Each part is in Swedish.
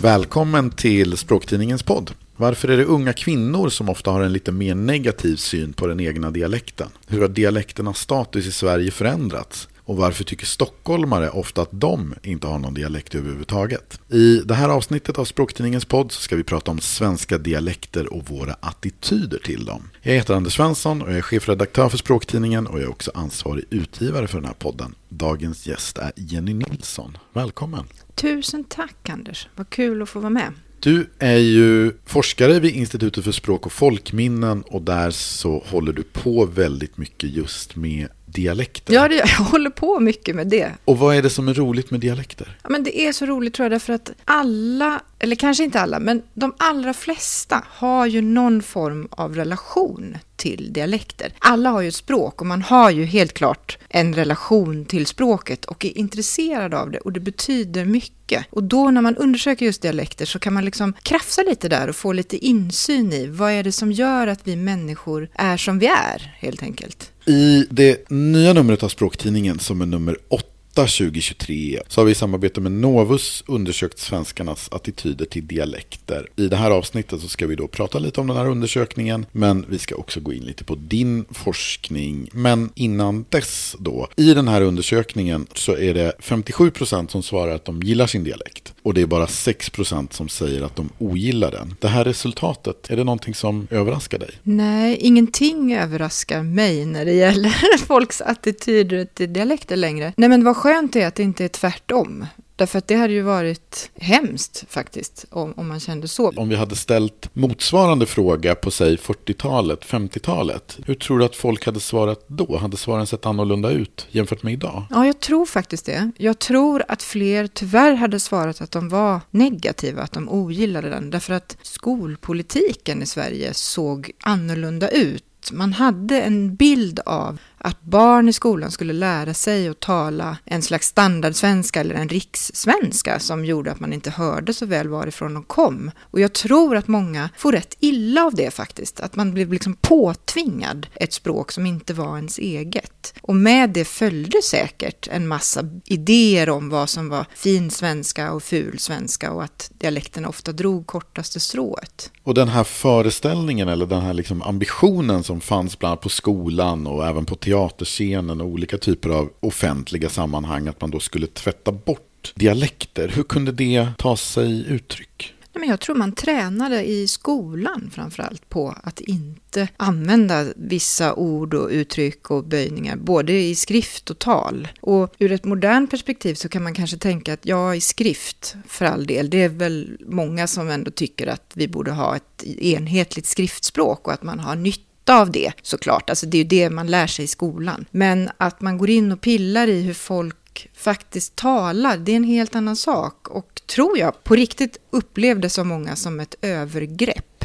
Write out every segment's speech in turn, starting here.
Välkommen till Språktidningens podd. Varför är det unga kvinnor som ofta har en lite mer negativ syn på den egna dialekten? Hur har dialekternas status i Sverige förändrats? Och varför tycker stockholmare ofta att de inte har någon dialekt överhuvudtaget? I det här avsnittet av Språktidningens podd så ska vi prata om svenska dialekter och våra attityder till dem. Jag heter Anders Svensson och jag är chefredaktör för Språktidningen och jag är också ansvarig utgivare för den här podden. Dagens gäst är Jenny Nilsson. Välkommen! Tusen tack Anders, vad kul att få vara med. Du är ju forskare vid Institutet för språk och folkminnen och där så håller du på väldigt mycket just med dialekter. Ja, det, jag håller på mycket med det. Och vad är det som är roligt med dialekter? Ja, men det är så roligt tror jag, därför att alla, eller kanske inte alla, men de allra flesta har ju någon form av relation till dialekter. Alla har ju ett språk och man har ju helt klart en relation till språket och är intresserad av det och det betyder mycket. Och då när man undersöker just dialekter så kan man liksom krafsa lite där och få lite insyn i vad är det som gör att vi människor är som vi är helt enkelt. I det nya numret av Språktidningen som är nummer 8 2023 så har vi i samarbete med Novus undersökt svenskarnas attityder till dialekter. I det här avsnittet så ska vi då prata lite om den här undersökningen men vi ska också gå in lite på din forskning. Men innan dess då, i den här undersökningen så är det 57% som svarar att de gillar sin dialekt och det är bara 6% som säger att de ogillar den. Det här resultatet, är det någonting som överraskar dig? Nej, ingenting överraskar mig när det gäller folks attityder till dialekter längre. Nej, men vad skönt är att det inte är tvärtom. Därför att det hade ju varit hemskt faktiskt om, om man kände så. Om vi hade ställt motsvarande fråga på säg 40-talet, 50-talet. Hur tror du att folk hade svarat då? Hade svaren sett annorlunda ut jämfört med idag? Ja, jag tror faktiskt det. Jag tror att fler tyvärr hade svarat att de var negativa, att de ogillade den. Därför att skolpolitiken i Sverige såg annorlunda ut. Man hade en bild av att barn i skolan skulle lära sig att tala en slags standardsvenska eller en rikssvenska som gjorde att man inte hörde så väl varifrån de kom. Och jag tror att många får rätt illa av det faktiskt, att man blev liksom påtvingad ett språk som inte var ens eget. Och med det följde säkert en massa idéer om vad som var fin svenska och ful svenska och att dialekterna ofta drog kortaste strået. Och den här föreställningen eller den här liksom ambitionen som fanns bland annat på skolan och även på teatern teaterscenen och olika typer av offentliga sammanhang att man då skulle tvätta bort dialekter. Hur kunde det ta sig uttryck? Men jag tror man tränade i skolan framförallt på att inte använda vissa ord och uttryck och böjningar, både i skrift och tal. Och ur ett modernt perspektiv så kan man kanske tänka att ja, i skrift, för all del, det är väl många som ändå tycker att vi borde ha ett enhetligt skriftspråk och att man har nytt av det såklart. Alltså det är ju det man lär sig i skolan. Men att man går in och pillar i hur folk faktiskt talar, det är en helt annan sak. Och tror jag på riktigt upplevdes av många som ett övergrepp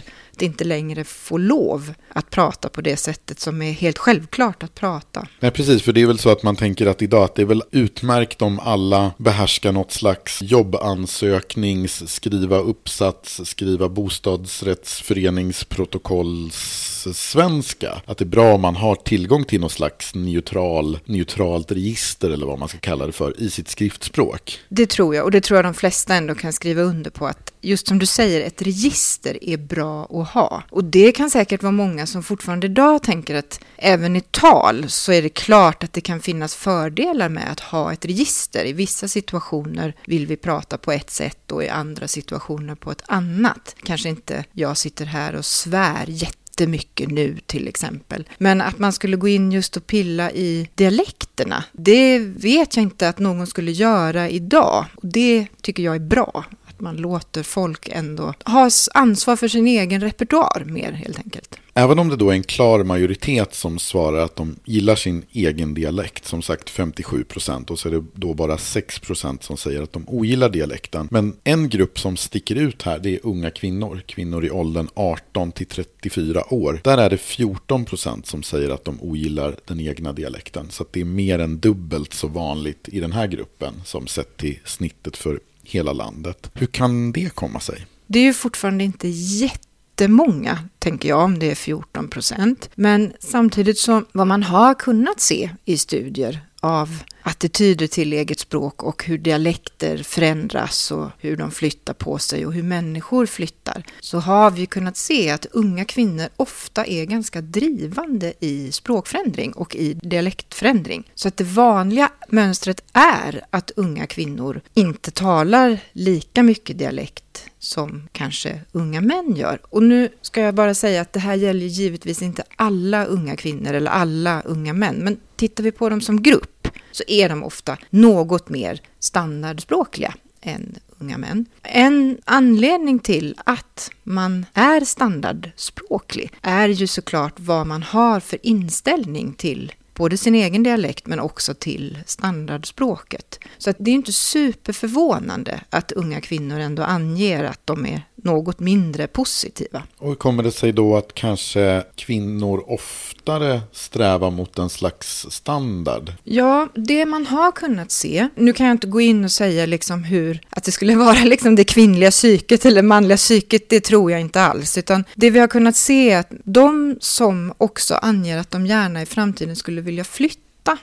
inte längre få lov att prata på det sättet som är helt självklart att prata. Nej, precis, för det är väl så att man tänker att idag att det är väl utmärkt om alla behärskar något slags jobbansöknings, skriva uppsats, skriva bostadsrättsföreningsprotokolls svenska. Att det är bra om man har tillgång till något slags neutral, neutralt register eller vad man ska kalla det för i sitt skriftspråk. Det tror jag och det tror jag de flesta ändå kan skriva under på att just som du säger, ett register är bra att ha. Och det kan säkert vara många som fortfarande idag tänker att även i tal så är det klart att det kan finnas fördelar med att ha ett register. I vissa situationer vill vi prata på ett sätt och i andra situationer på ett annat. Kanske inte jag sitter här och svär jätte jättemycket nu till exempel. Men att man skulle gå in just och pilla i dialekterna, det vet jag inte att någon skulle göra idag. Och det tycker jag är bra man låter folk ändå ha ansvar för sin egen repertoar mer helt enkelt. Även om det då är en klar majoritet som svarar att de gillar sin egen dialekt, som sagt 57 procent, och så är det då bara 6 procent som säger att de ogillar dialekten. Men en grupp som sticker ut här, det är unga kvinnor, kvinnor i åldern 18 till 34 år. Där är det 14 procent som säger att de ogillar den egna dialekten. Så det är mer än dubbelt så vanligt i den här gruppen som sett till snittet för hela landet. Hur kan det komma sig? Det är ju fortfarande inte jättemånga, tänker jag, om det är 14 procent. Men samtidigt så, vad man har kunnat se i studier av attityder till eget språk och hur dialekter förändras och hur de flyttar på sig och hur människor flyttar så har vi kunnat se att unga kvinnor ofta är ganska drivande i språkförändring och i dialektförändring. Så att det vanliga mönstret är att unga kvinnor inte talar lika mycket dialekt som kanske unga män gör. Och nu ska jag bara säga att det här gäller givetvis inte alla unga kvinnor eller alla unga män, men tittar vi på dem som grupp så är de ofta något mer standardspråkliga än unga män. En anledning till att man är standardspråklig är ju såklart vad man har för inställning till både sin egen dialekt men också till standardspråket. Så att det är inte superförvånande att unga kvinnor ändå anger att de är något mindre positiva. Och hur kommer det sig då att kanske kvinnor oftare strävar mot en slags standard? Ja, det man har kunnat se, nu kan jag inte gå in och säga liksom hur, att det skulle vara liksom det kvinnliga psyket eller manliga psyket, det tror jag inte alls, utan det vi har kunnat se är att de som också anger att de gärna i framtiden skulle vilja flytta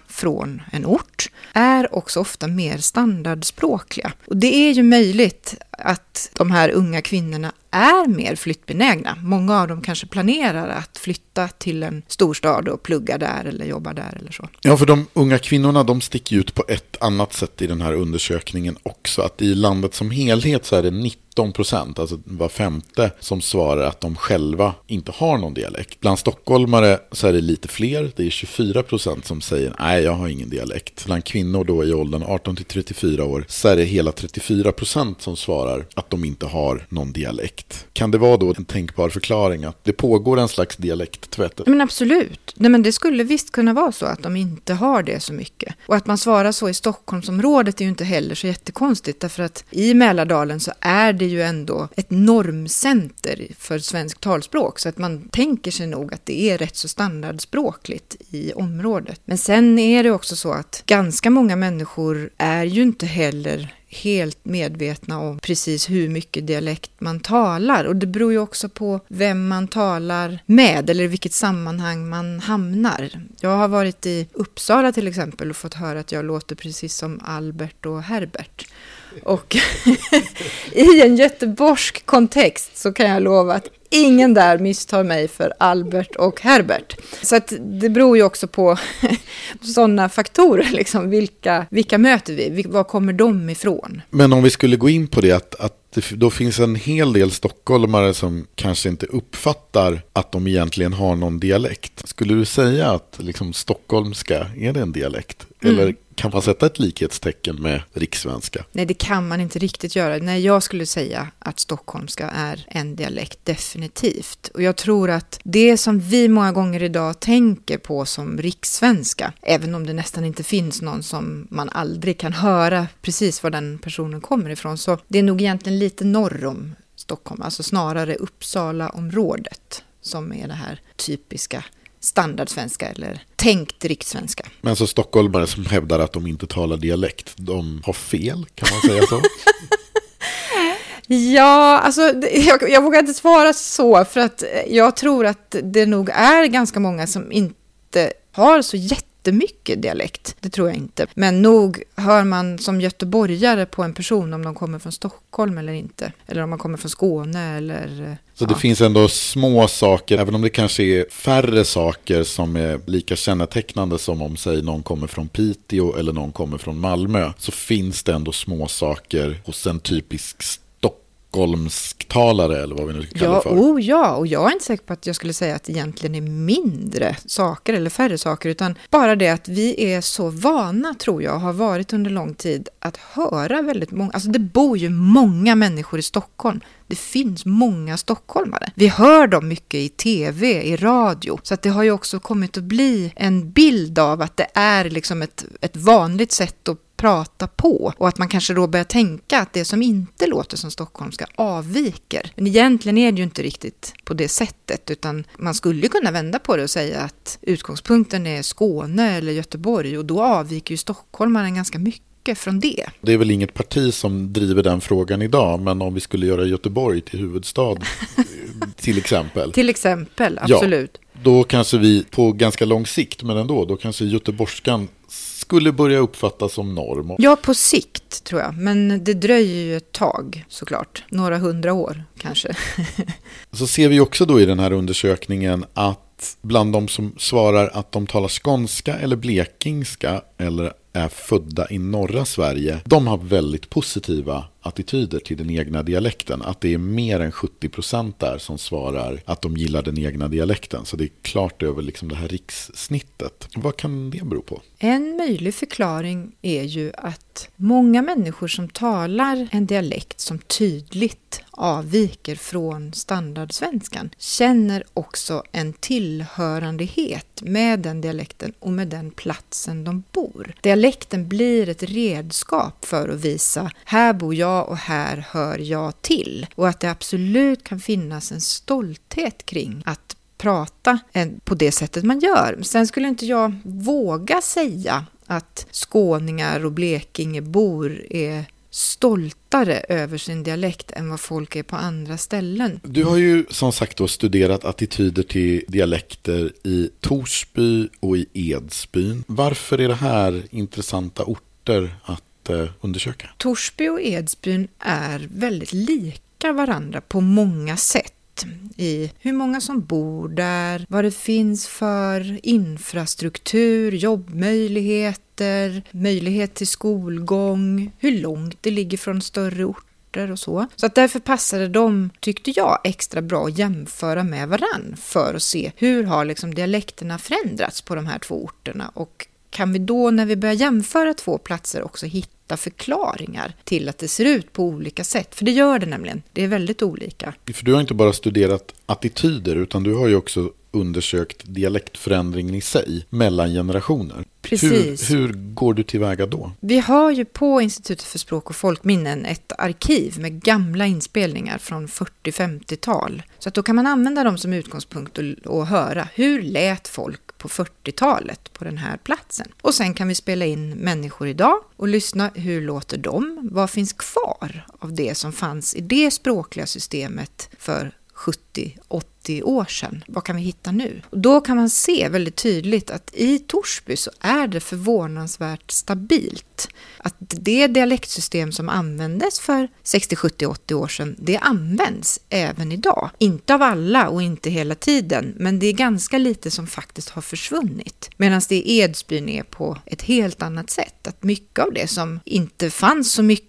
från en ort är också ofta mer standardspråkliga. Och det är ju möjligt att de här unga kvinnorna är mer flyttbenägna. Många av dem kanske planerar att flytta till en storstad och plugga där eller jobba där eller så. Ja, för de unga kvinnorna de sticker ut på ett annat sätt i den här undersökningen också. Att i landet som helhet så är det 90 19 procent, alltså var femte, som svarar att de själva inte har någon dialekt. Bland stockholmare så är det lite fler, det är 24 procent som säger nej, jag har ingen dialekt. Bland kvinnor då i åldern 18 till 34 år så är det hela 34 procent som svarar att de inte har någon dialekt. Kan det vara då en tänkbar förklaring att det pågår en slags dialekttvätt? Men absolut. Nej, men det skulle visst kunna vara så att de inte har det så mycket. Och att man svarar så i Stockholmsområdet är ju inte heller så jättekonstigt därför att i Mälardalen så är det ju ändå ett normcenter för svenskt talspråk så att man tänker sig nog att det är rätt så standardspråkligt i området. Men sen är det också så att ganska många människor är ju inte heller helt medvetna om precis hur mycket dialekt man talar. Och det beror ju också på vem man talar med eller i vilket sammanhang man hamnar. Jag har varit i Uppsala till exempel och fått höra att jag låter precis som Albert och Herbert. Och i en göteborgsk kontext så kan jag lova att ingen där misstar mig för Albert och Herbert. Så att det beror ju också på sådana faktorer, liksom. vilka, vilka möter vi? Var kommer de ifrån? Men om vi skulle gå in på det, att, att det, då finns en hel del stockholmare som kanske inte uppfattar att de egentligen har någon dialekt. Skulle du säga att liksom, stockholmska, är det en dialekt? Mm. Eller kan man sätta ett likhetstecken med rikssvenska? Nej, det kan man inte riktigt göra. Nej, jag skulle säga att stockholmska är en dialekt, definitivt. Och jag tror att det som vi många gånger idag tänker på som rikssvenska, även om det nästan inte finns någon som man aldrig kan höra precis var den personen kommer ifrån, så det är nog egentligen lite norr om Stockholm, alltså snarare Uppsala-området som är det här typiska standardsvenska eller tänkt rikssvenska. Men så stockholmare som hävdar att de inte talar dialekt, de har fel, kan man säga så? Ja, alltså jag, jag vågar inte svara så för att jag tror att det nog är ganska många som inte har så jätte jättemycket dialekt. Det tror jag inte. Men nog hör man som göteborgare på en person om de kommer från Stockholm eller inte. Eller om man kommer från Skåne eller... Så ja. det finns ändå små saker, även om det kanske är färre saker som är lika kännetecknande som om säg någon kommer från Piteå eller någon kommer från Malmö. Så finns det ändå små saker hos en typisk stockholmsktalare eller vad vi nu ska kalla ja, det för. Oh, ja, och jag är inte säker på att jag skulle säga att det egentligen är mindre saker eller färre saker, utan bara det att vi är så vana, tror jag, har varit under lång tid, att höra väldigt många, alltså det bor ju många människor i Stockholm. Det finns många stockholmare. Vi hör dem mycket i tv, i radio, så att det har ju också kommit att bli en bild av att det är liksom ett, ett vanligt sätt att prata på och att man kanske då börjar tänka att det som inte låter som stockholmska avviker. Men egentligen är det ju inte riktigt på det sättet utan man skulle kunna vända på det och säga att utgångspunkten är Skåne eller Göteborg och då avviker ju stockholmaren ganska mycket från det. Det är väl inget parti som driver den frågan idag, men om vi skulle göra Göteborg till huvudstad till exempel. Till exempel, absolut. Ja, då kanske vi på ganska lång sikt, men ändå, då kanske göteborgskan skulle börja uppfattas som norm. Ja, på sikt tror jag. Men det dröjer ju ett tag såklart. Några hundra år kanske. Så ser vi också då i den här undersökningen att bland de som svarar att de talar skånska eller blekingska eller är födda i norra Sverige, de har väldigt positiva attityder till den egna dialekten. Att det är mer än 70% där som svarar att de gillar den egna dialekten. Så det är klart över liksom det här rikssnittet. Vad kan det bero på? En möjlig förklaring är ju att många människor som talar en dialekt som tydligt avviker från standardsvenskan känner också en tillhörandehet med den dialekten och med den platsen de bor. Dialekten blir ett redskap för att visa här bor jag och här hör jag till och att det absolut kan finnas en stolthet kring att prata på det sättet man gör. Sen skulle inte jag våga säga att skåningar och blekingebor är stoltare över sin dialekt än vad folk är på andra ställen. Du har ju som sagt då studerat attityder till dialekter i Torsby och i Edsbyn. Varför är det här intressanta orter att undersöka? Torsby och Edsbyn är väldigt lika varandra på många sätt i hur många som bor där, vad det finns för infrastruktur, jobbmöjligheter, möjlighet till skolgång, hur långt det ligger från större orter och så. Så att därför passade de, tyckte jag, extra bra att jämföra med varann för att se hur har liksom dialekterna förändrats på de här två orterna och kan vi då när vi börjar jämföra två platser också hitta förklaringar till att det ser ut på olika sätt. För det gör det nämligen. Det är väldigt olika. För du har inte bara studerat attityder utan du har ju också undersökt dialektförändringen i sig mellan generationer. Precis. Hur, hur, går du tillväga då? Vi har ju på Institutet för språk och folkminnen ett arkiv med gamla inspelningar från 40-50-tal. Så att då kan man använda dem som utgångspunkt och, och höra hur lät folk på 40-talet på den här platsen. Och sen kan vi spela in människor idag och lyssna hur låter de? Vad finns kvar av det som fanns i det språkliga systemet för 70-80 år sedan. Vad kan vi hitta nu? Då kan man se väldigt tydligt att i Torsby så är det förvånansvärt stabilt. Att det dialektsystem som användes för 60, 70, 80 år sedan, det används även idag. Inte av alla och inte hela tiden, men det är ganska lite som faktiskt har försvunnit. Medan det i Edsbyn är på ett helt annat sätt. Att mycket av det som inte fanns så mycket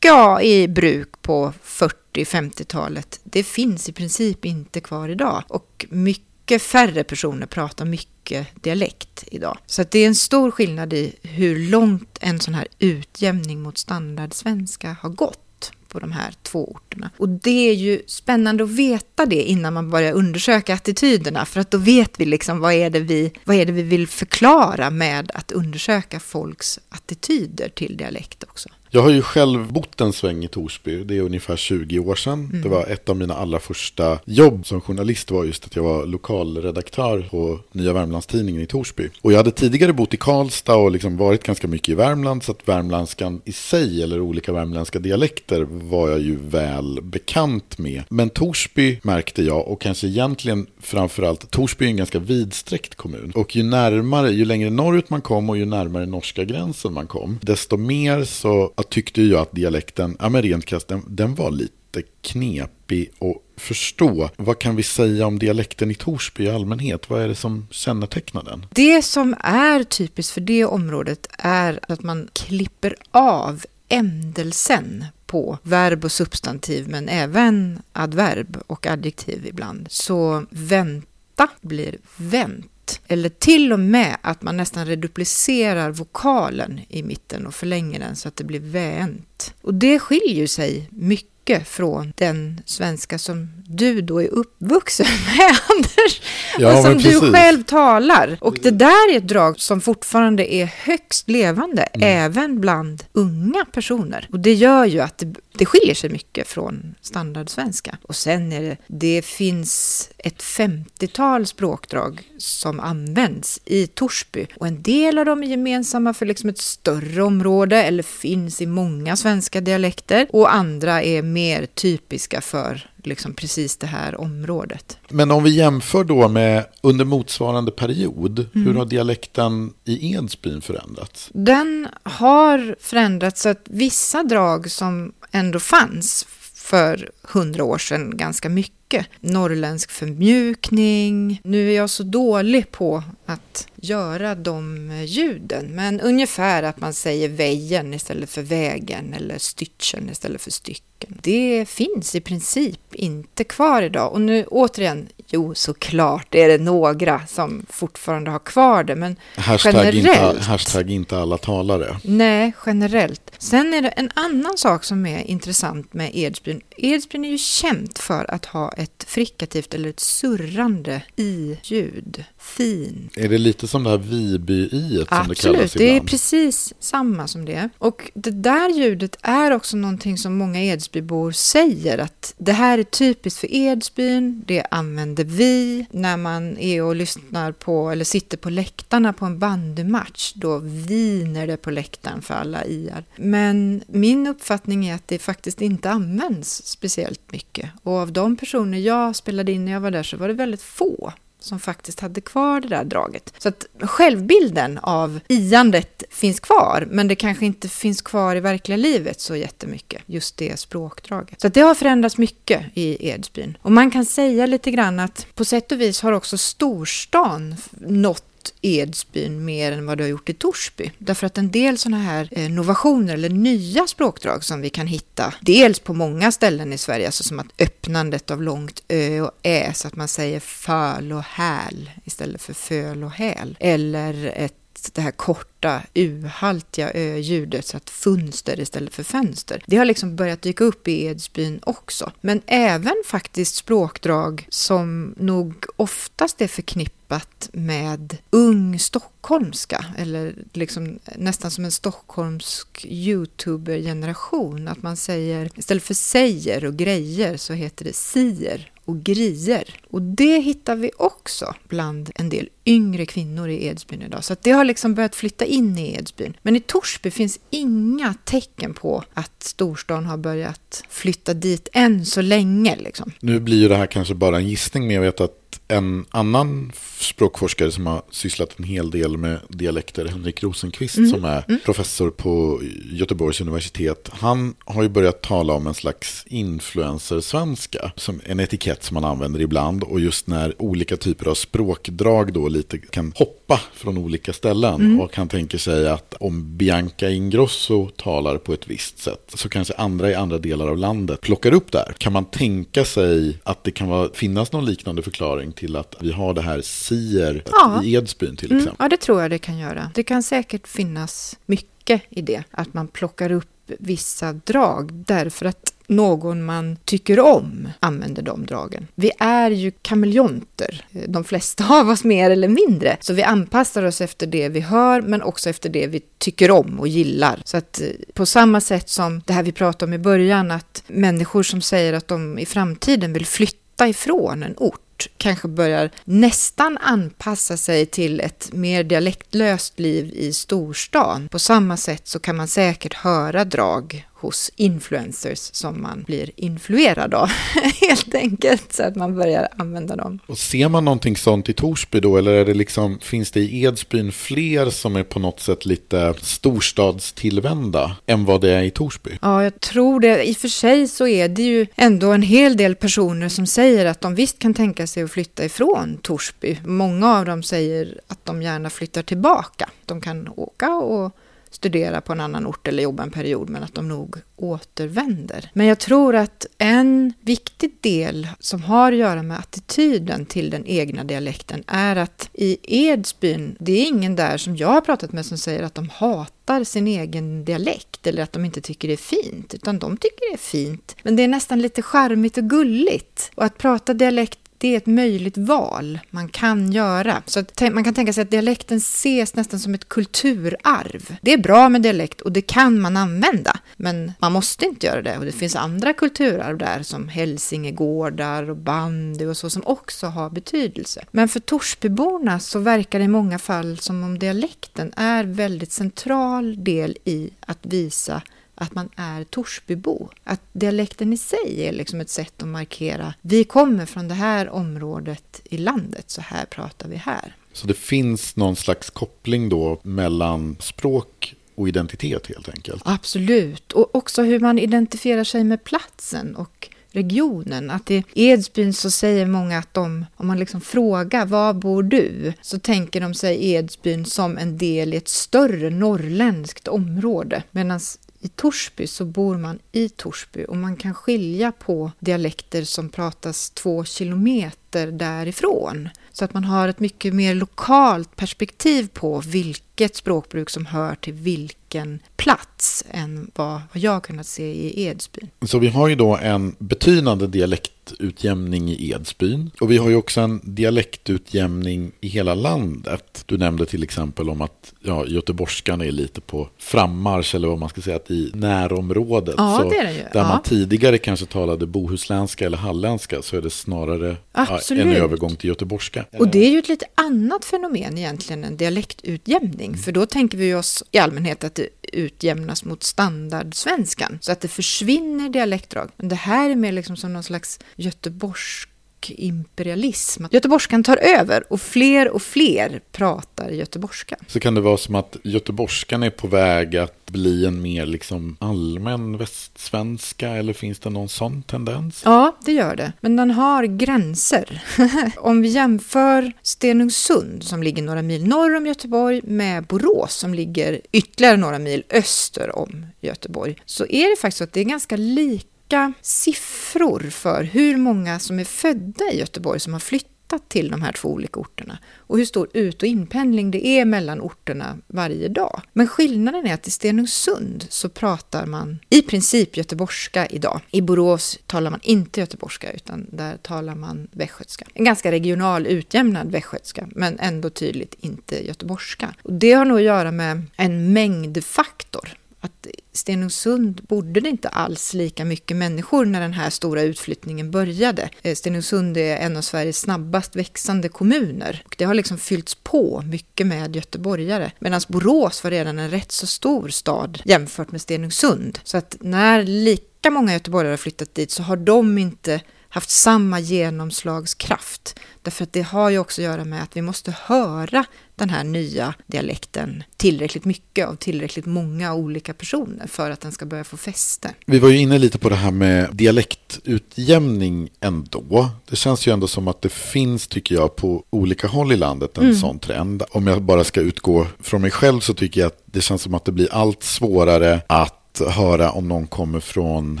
i bruk på 40 40-50-talet, det finns i princip inte kvar idag. Och mycket färre personer pratar mycket dialekt idag. Så det är en stor skillnad i hur långt en sån här utjämning mot standardsvenska har gått på de här två orterna. Och det är ju spännande att veta det innan man börjar undersöka attityderna, för att då vet vi liksom vad är det vi, vad är det vi vill förklara med att undersöka folks attityder till dialekt också. Jag har ju själv bott en sväng i Torsby, det är ungefär 20 år sedan. Mm. Det var ett av mina allra första jobb som journalist var just att jag var lokalredaktör på Nya Värmlandstidningen i Torsby. Och jag hade tidigare bott i Karlstad och liksom varit ganska mycket i Värmland så att värmländskan i sig eller olika värmländska dialekter var jag ju väl bekant med. Men Torsby märkte jag och kanske egentligen framförallt Torsby är en ganska vidsträckt kommun. Och ju närmare, ju längre norrut man kom och ju närmare norska gränsen man kom, desto mer så tyckte jag att dialekten, ja men rent krasst, den, den var lite knepig att förstå. Vad kan vi säga om dialekten i Torsby i allmänhet? Vad är det som kännetecknar den? Det som är typiskt för det området är att man klipper av ändelsen på verb och substantiv men även adverb och adjektiv ibland. Så vänta blir vänt eller till och med att man nästan reduplicerar vokalen i mitten och förlänger den så att det blir vänt. Och det skiljer sig mycket mycket från den svenska som du då är uppvuxen med, Anders. Ja, och som du själv talar. Och det där är ett drag som fortfarande är högst levande, mm. även bland unga personer. Och det gör ju att det, det skiljer sig mycket från standardsvenska. Och sen är det, det finns ett 50-tal språkdrag som används i Torsby. Och en del av dem är gemensamma för liksom ett större område eller finns i många svenska dialekter. Och andra är mer typiska för liksom precis det här området. Men om vi jämför då med under motsvarande period, mm. hur har dialekten i Edsbyn förändrats? Den har förändrats så att vissa drag som ändå fanns för hundra år sedan ganska mycket. Norrländsk förmjukning. Nu är jag så dålig på att göra de ljuden, men ungefär att man säger väjen istället för vägen eller stycken istället för stycken. Det finns i princip inte kvar idag och nu återigen, jo såklart är det några som fortfarande har kvar det, men hashtag generellt. Inte, hashtag inte alla talare. Nej, generellt. Sen är det en annan sak som är intressant med Edsbyn. Edsbyn är ju känt för att ha ett frikativt eller ett surrande i-ljud. Fin. Är det lite som det här Viby-i som det kallas ibland? det är precis samma som det. Och det där ljudet är också någonting som många Edsbybor säger att det här är typiskt för Edsbyn, det använder vi när man är och lyssnar på eller sitter på läktarna på en bandymatch. Då viner det på läktaren för alla iar. Men min uppfattning är att det faktiskt inte används speciellt mycket. Och av de personer jag spelade in när jag var där så var det väldigt få som faktiskt hade kvar det där draget. Så att självbilden av iandet finns kvar, men det kanske inte finns kvar i verkliga livet så jättemycket, just det språkdraget. Så att det har förändrats mycket i Edsbyn. Och man kan säga lite grann att på sätt och vis har också storstan nått Edsbyn mer än vad du har gjort i Torsby. Därför att en del sådana här eh, innovationer eller nya språkdrag som vi kan hitta, dels på många ställen i Sverige, alltså som att öppnandet av långt ö och ä, så att man säger föl och häl istället för föl och häl. Eller ett det här korta u-haltiga ö-ljudet, så att fönster istället för fönster. Det har liksom börjat dyka upp i Edsbyn också. Men även faktiskt språkdrag som nog oftast är förknippat med ung stockholmska, eller liksom nästan som en stockholmsk youtuber-generation. Att man säger, istället för säger och grejer så heter det sier och grier. Och det hittar vi också bland en del yngre kvinnor i Edsbyn idag. Så det har liksom börjat flytta in i Edsbyn. Men i Torsby finns inga tecken på att storstan har börjat flytta dit än så länge. Liksom. Nu blir ju det här kanske bara en gissning, men jag vet att en annan språkforskare som har sysslat en hel del med dialekter, Henrik Rosenqvist, mm. som är mm. professor på Göteborgs universitet. Han har ju börjat tala om en slags influencer-svenska, som en etikett som man använder ibland. Och just när olika typer av språkdrag då lite kan hoppa från olika ställen. Mm. Och han tänker sig att om Bianca Ingrosso talar på ett visst sätt, så kanske andra i andra delar av landet plockar upp där. Kan man tänka sig att det kan vara, finnas någon liknande förklaring till att vi har det här sier ja. i Edsbyn till mm. exempel. Mm, ja, det tror jag det kan göra. Det kan säkert finnas mycket i det, att man plockar upp vissa drag därför att någon man tycker om använder de dragen. Vi är ju kameleonter, de flesta av oss mer eller mindre. Så vi anpassar oss efter det vi hör, men också efter det vi tycker om och gillar. Så att eh, på samma sätt som det här vi pratade om i början, att människor som säger att de i framtiden vill flytta ifrån en ort kanske börjar nästan anpassa sig till ett mer dialektlöst liv i storstan. På samma sätt så kan man säkert höra drag hos influencers som man blir influerad av helt enkelt så att man börjar använda dem. Och ser man någonting sånt i Torsby då eller är det liksom, finns det i Edsbyn fler som är på något sätt lite storstadstillvända än vad det är i Torsby? Ja, jag tror det. I och för sig så är det ju ändå en hel del personer som säger att de visst kan tänka sig att flytta ifrån Torsby. Många av dem säger att de gärna flyttar tillbaka. De kan åka och studera på en annan ort eller jobba en period, men att de nog återvänder. Men jag tror att en viktig del som har att göra med attityden till den egna dialekten är att i Edsbyn, det är ingen där som jag har pratat med som säger att de hatar sin egen dialekt eller att de inte tycker det är fint, utan de tycker det är fint. Men det är nästan lite charmigt och gulligt. Och att prata dialekt det är ett möjligt val man kan göra. Så man kan tänka sig att dialekten ses nästan som ett kulturarv. Det är bra med dialekt och det kan man använda, men man måste inte göra det. Och det finns andra kulturarv där som hälsingegårdar och bandy och så som också har betydelse. Men för Torsbyborna så verkar det i många fall som om dialekten är väldigt central del i att visa att man är Torsbybo. Att dialekten i sig är liksom ett sätt att markera, vi kommer från det här området i landet, så här pratar vi här. Så det finns någon slags koppling då mellan språk och identitet helt enkelt? Absolut, och också hur man identifierar sig med platsen och regionen. Att i Edsbyn så säger många att de, om man liksom frågar var bor du? Så tänker de sig Edsbyn som en del i ett större norrländskt område. Medan i Torsby så bor man i Torsby och man kan skilja på dialekter som pratas två kilometer därifrån. Så att man har ett mycket mer lokalt perspektiv på vilket språkbruk som hör till vilken plats än vad jag kunnat se i Edsbyn. Så vi har ju då en betydande dialektutjämning i Edsbyn. Och vi har ju också en dialektutjämning i hela landet. Du nämnde till exempel om att ja, göteborgskan är lite på frammarsch eller vad man ska säga, att i närområdet. Ja, så det det. Där Ja. man tidigare kanske talade bohuslänska eller halländska så är det snarare ja, Absolut. en övergång till göteborgska. Och det är ju ett lite annat fenomen egentligen än dialektutjämning. För då tänker vi oss i allmänhet att det utjämnas mot standardsvenskan. Så att det försvinner dialektdrag. Men det här är mer liksom som någon slags göteborgsk imperialism. Att Göteborgskan tar över och fler och fler pratar göteborgska. Så kan det vara som att göteborgskan är på väg att bli en mer liksom allmän västsvenska eller finns det någon sån tendens? Ja, det gör det. Men den har gränser. om vi jämför Stenungsund som ligger några mil norr om Göteborg med Borås som ligger ytterligare några mil öster om Göteborg så är det faktiskt så att det är ganska lika siffror för hur många som är födda i Göteborg som har flyttat till de här två olika orterna och hur stor ut och inpendling det är mellan orterna varje dag. Men skillnaden är att i Stenungsund så pratar man i princip göteborgska idag. I Borås talar man inte göteborgska utan där talar man västgötska. En ganska regional utjämnad västgötska men ändå tydligt inte göteborgska. Och det har nog att göra med en mängdfaktor att Stenungsund bodde det inte alls lika mycket människor när den här stora utflyttningen började. Eh, Stenungsund är en av Sveriges snabbast växande kommuner. Och det har liksom fyllts på mycket med göteborgare. Medan Borås var redan en rätt så stor stad jämfört med Stenungsund. Så att när lika många göteborgare har flyttat dit så har de inte haft samma genomslagskraft. Därför att det har ju också att göra med att vi måste höra den här nya dialekten tillräckligt mycket av tillräckligt många olika personer för att den ska börja få fäste. Vi var ju inne lite på det här med dialektutjämning ändå. Det känns ju ändå som att det finns, tycker jag, på olika håll i landet en sån trend. Om jag bara ska utgå från mig själv så tycker jag att det känns som att det blir allt svårare att höra om någon kommer från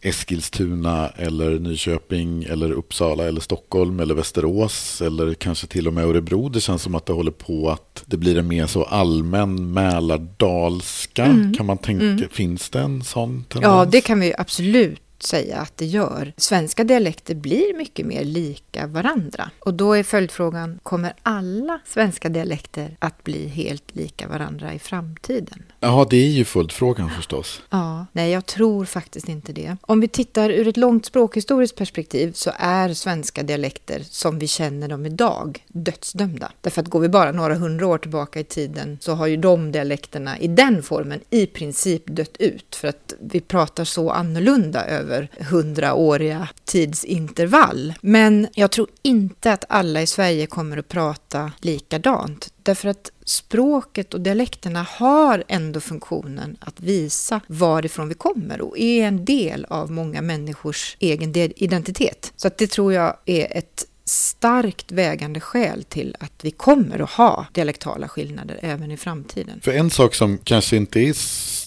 Eskilstuna eller Nyköping eller Uppsala eller Stockholm eller Västerås eller kanske till och med Örebro. Det känns som att det håller på att det blir en mer så allmän mälardalska. Kan man tänka, finns det en sån tendens? Ja, det kan vi absolut säga att det gör. Svenska dialekter blir mycket mer lika varandra. Och då är följdfrågan, kommer alla svenska dialekter att bli helt lika varandra i framtiden? Ja, det är ju följdfrågan förstås. Ja, nej jag tror faktiskt inte det. Om vi tittar ur ett långt språkhistoriskt perspektiv så är svenska dialekter som vi känner dem idag dödsdömda. Därför att går vi bara några hundra år tillbaka i tiden så har ju de dialekterna i den formen i princip dött ut för att vi pratar så annorlunda över hundraåriga tidsintervall. Men jag tror inte att alla i Sverige kommer att prata likadant. Därför att språket och dialekterna har ändå funktionen att visa varifrån vi kommer och är en del av många människors egen identitet. Så att det tror jag är ett starkt vägande skäl till att vi kommer att ha dialektala skillnader även i framtiden. För en sak som kanske inte är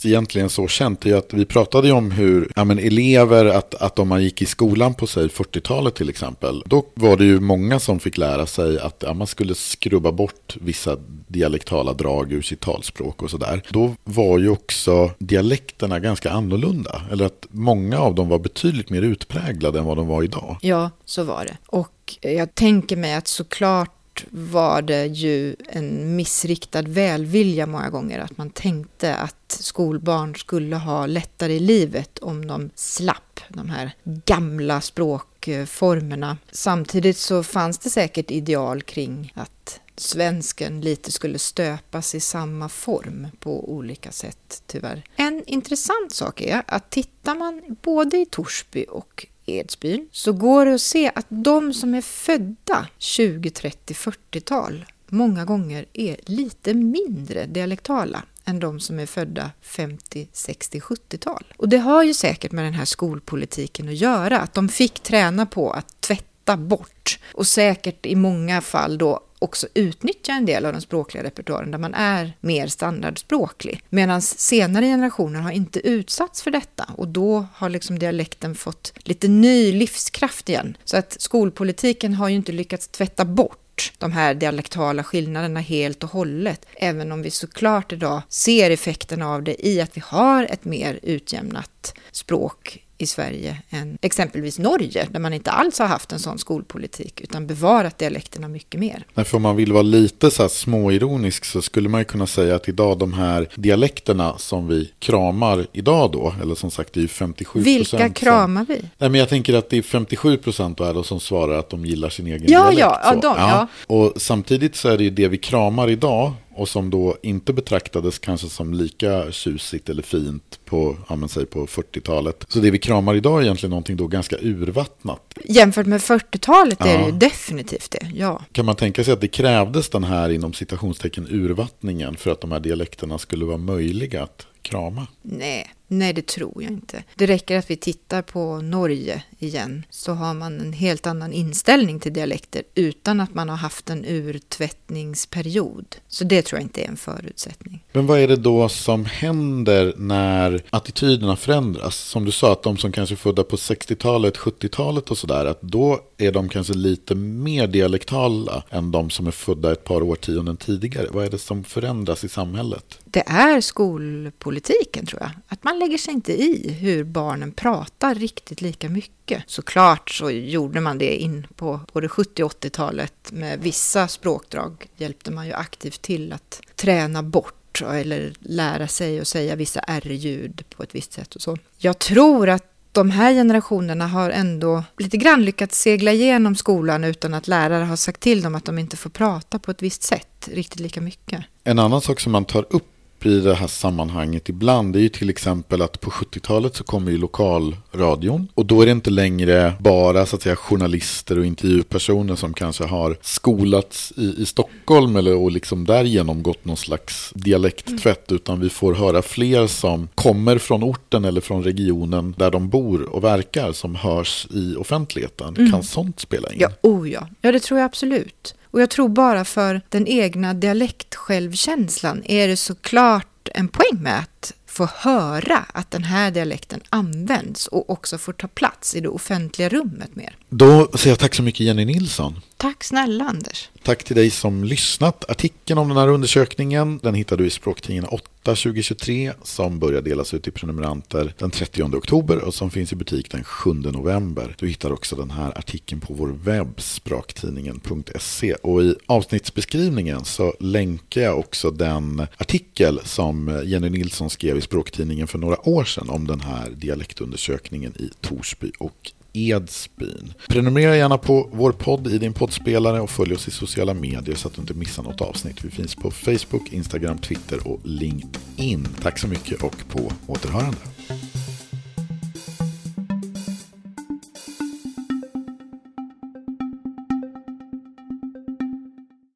egentligen så känt är att vi pratade ju om hur ja, men elever, att, att om man gick i skolan på sig 40-talet till exempel, då var det ju många som fick lära sig att ja, man skulle skrubba bort vissa dialektala drag ur sitt talspråk och sådär. Då var ju också dialekterna ganska annorlunda, eller att många av dem var betydligt mer utpräglade än vad de var idag. Ja, så var det. Och jag tänker mig att såklart var det ju en missriktad välvilja många gånger. Att man tänkte att skolbarn skulle ha lättare i livet om de slapp de här gamla språkformerna. Samtidigt så fanns det säkert ideal kring att svensken lite skulle stöpas i samma form på olika sätt, tyvärr. En intressant sak är att tittar man både i Torsby och Edsbyn så går det att se att de som är födda 20, 30, 40-tal många gånger är lite mindre dialektala än de som är födda 50, 60, 70-tal. Och det har ju säkert med den här skolpolitiken att göra, att de fick träna på att tvätta bort och säkert i många fall då också utnyttja en del av den språkliga repertoaren där man är mer standardspråklig. Medan senare generationer har inte utsatts för detta och då har liksom dialekten fått lite ny livskraft igen. Så att skolpolitiken har ju inte lyckats tvätta bort de här dialektala skillnaderna helt och hållet. Även om vi såklart idag ser effekterna av det i att vi har ett mer utjämnat språk i Sverige än exempelvis Norge, där man inte alls har haft en sån skolpolitik, utan bevarat dialekterna mycket mer. Nej, för om man vill vara lite så här småironisk så skulle man ju kunna säga att idag de här dialekterna som vi kramar idag då, eller som sagt det är ju 57 procent. Vilka kramar vi? Nej, men jag tänker att det är 57 procent som svarar att de gillar sin egen ja, dialekt. Ja, ja, de, ja. Och samtidigt så är det ju det vi kramar idag och som då inte betraktades kanske som lika tjusigt eller fint på, ja, säg på 40-talet. Så det vi kramar idag är egentligen någonting då ganska urvattnat. Jämfört med 40-talet ja. är det ju definitivt det, ja. Kan man tänka sig att det krävdes den här inom citationstecken urvattningen för att de här dialekterna skulle vara möjliga att krama? Nej, Nej, det tror jag inte. Det räcker att vi tittar på Norge igen så har man en helt annan inställning till dialekter utan att man har haft en urtvättningsperiod. Så det tror jag inte är en förutsättning. Men vad är det då som händer när attityderna förändras? Som du sa, att de som kanske är födda på 60-talet, 70-talet och sådär, att då är de kanske lite mer dialektala än de som är födda ett par årtionden tidigare. Vad är det som förändras i samhället? Det är skolpolitiken tror jag. Att man lägger sig inte i hur barnen pratar riktigt lika mycket. Såklart så gjorde man det in på både 70 och 80-talet med vissa språkdrag hjälpte man ju aktivt till att träna bort eller lära sig att säga vissa R-ljud på ett visst sätt och så. Jag tror att de här generationerna har ändå lite grann lyckats segla igenom skolan utan att lärare har sagt till dem att de inte får prata på ett visst sätt riktigt lika mycket. En annan sak som man tar upp upp i det här sammanhanget ibland det är ju till exempel att på 70-talet så kommer ju lokalradion och då är det inte längre bara så att säga journalister och intervjupersoner som kanske har skolats i, i Stockholm eller och liksom där genomgått någon slags dialekttvätt mm. utan vi får höra fler som kommer från orten eller från regionen där de bor och verkar som hörs i offentligheten. Mm. Kan sånt spela in? Ja, oh ja. ja, det tror jag absolut. Och jag tror bara för den egna dialektsjälvkänslan är det såklart en poäng med att få höra att den här dialekten används och också får ta plats i det offentliga rummet mer. Då säger jag tack så mycket Jenny Nilsson. Tack snälla Anders. Tack till dig som lyssnat. Artikeln om den här undersökningen den hittar du i språktidningen 8 2023 som börjar delas ut till prenumeranter den 30 oktober och som finns i butik den 7 november. Du hittar också den här artikeln på vår webb spraktidningen.se och i avsnittsbeskrivningen så länkar jag också den artikel som Jenny Nilsson skrev i språktidningen för några år sedan om den här dialektundersökningen i Torsby och Edsbyn. Prenumerera gärna på vår podd i din poddspelare och följ oss i sociala medier så att du inte missar något avsnitt. Vi finns på Facebook, Instagram, Twitter och LinkedIn. Tack så mycket och på återhörande.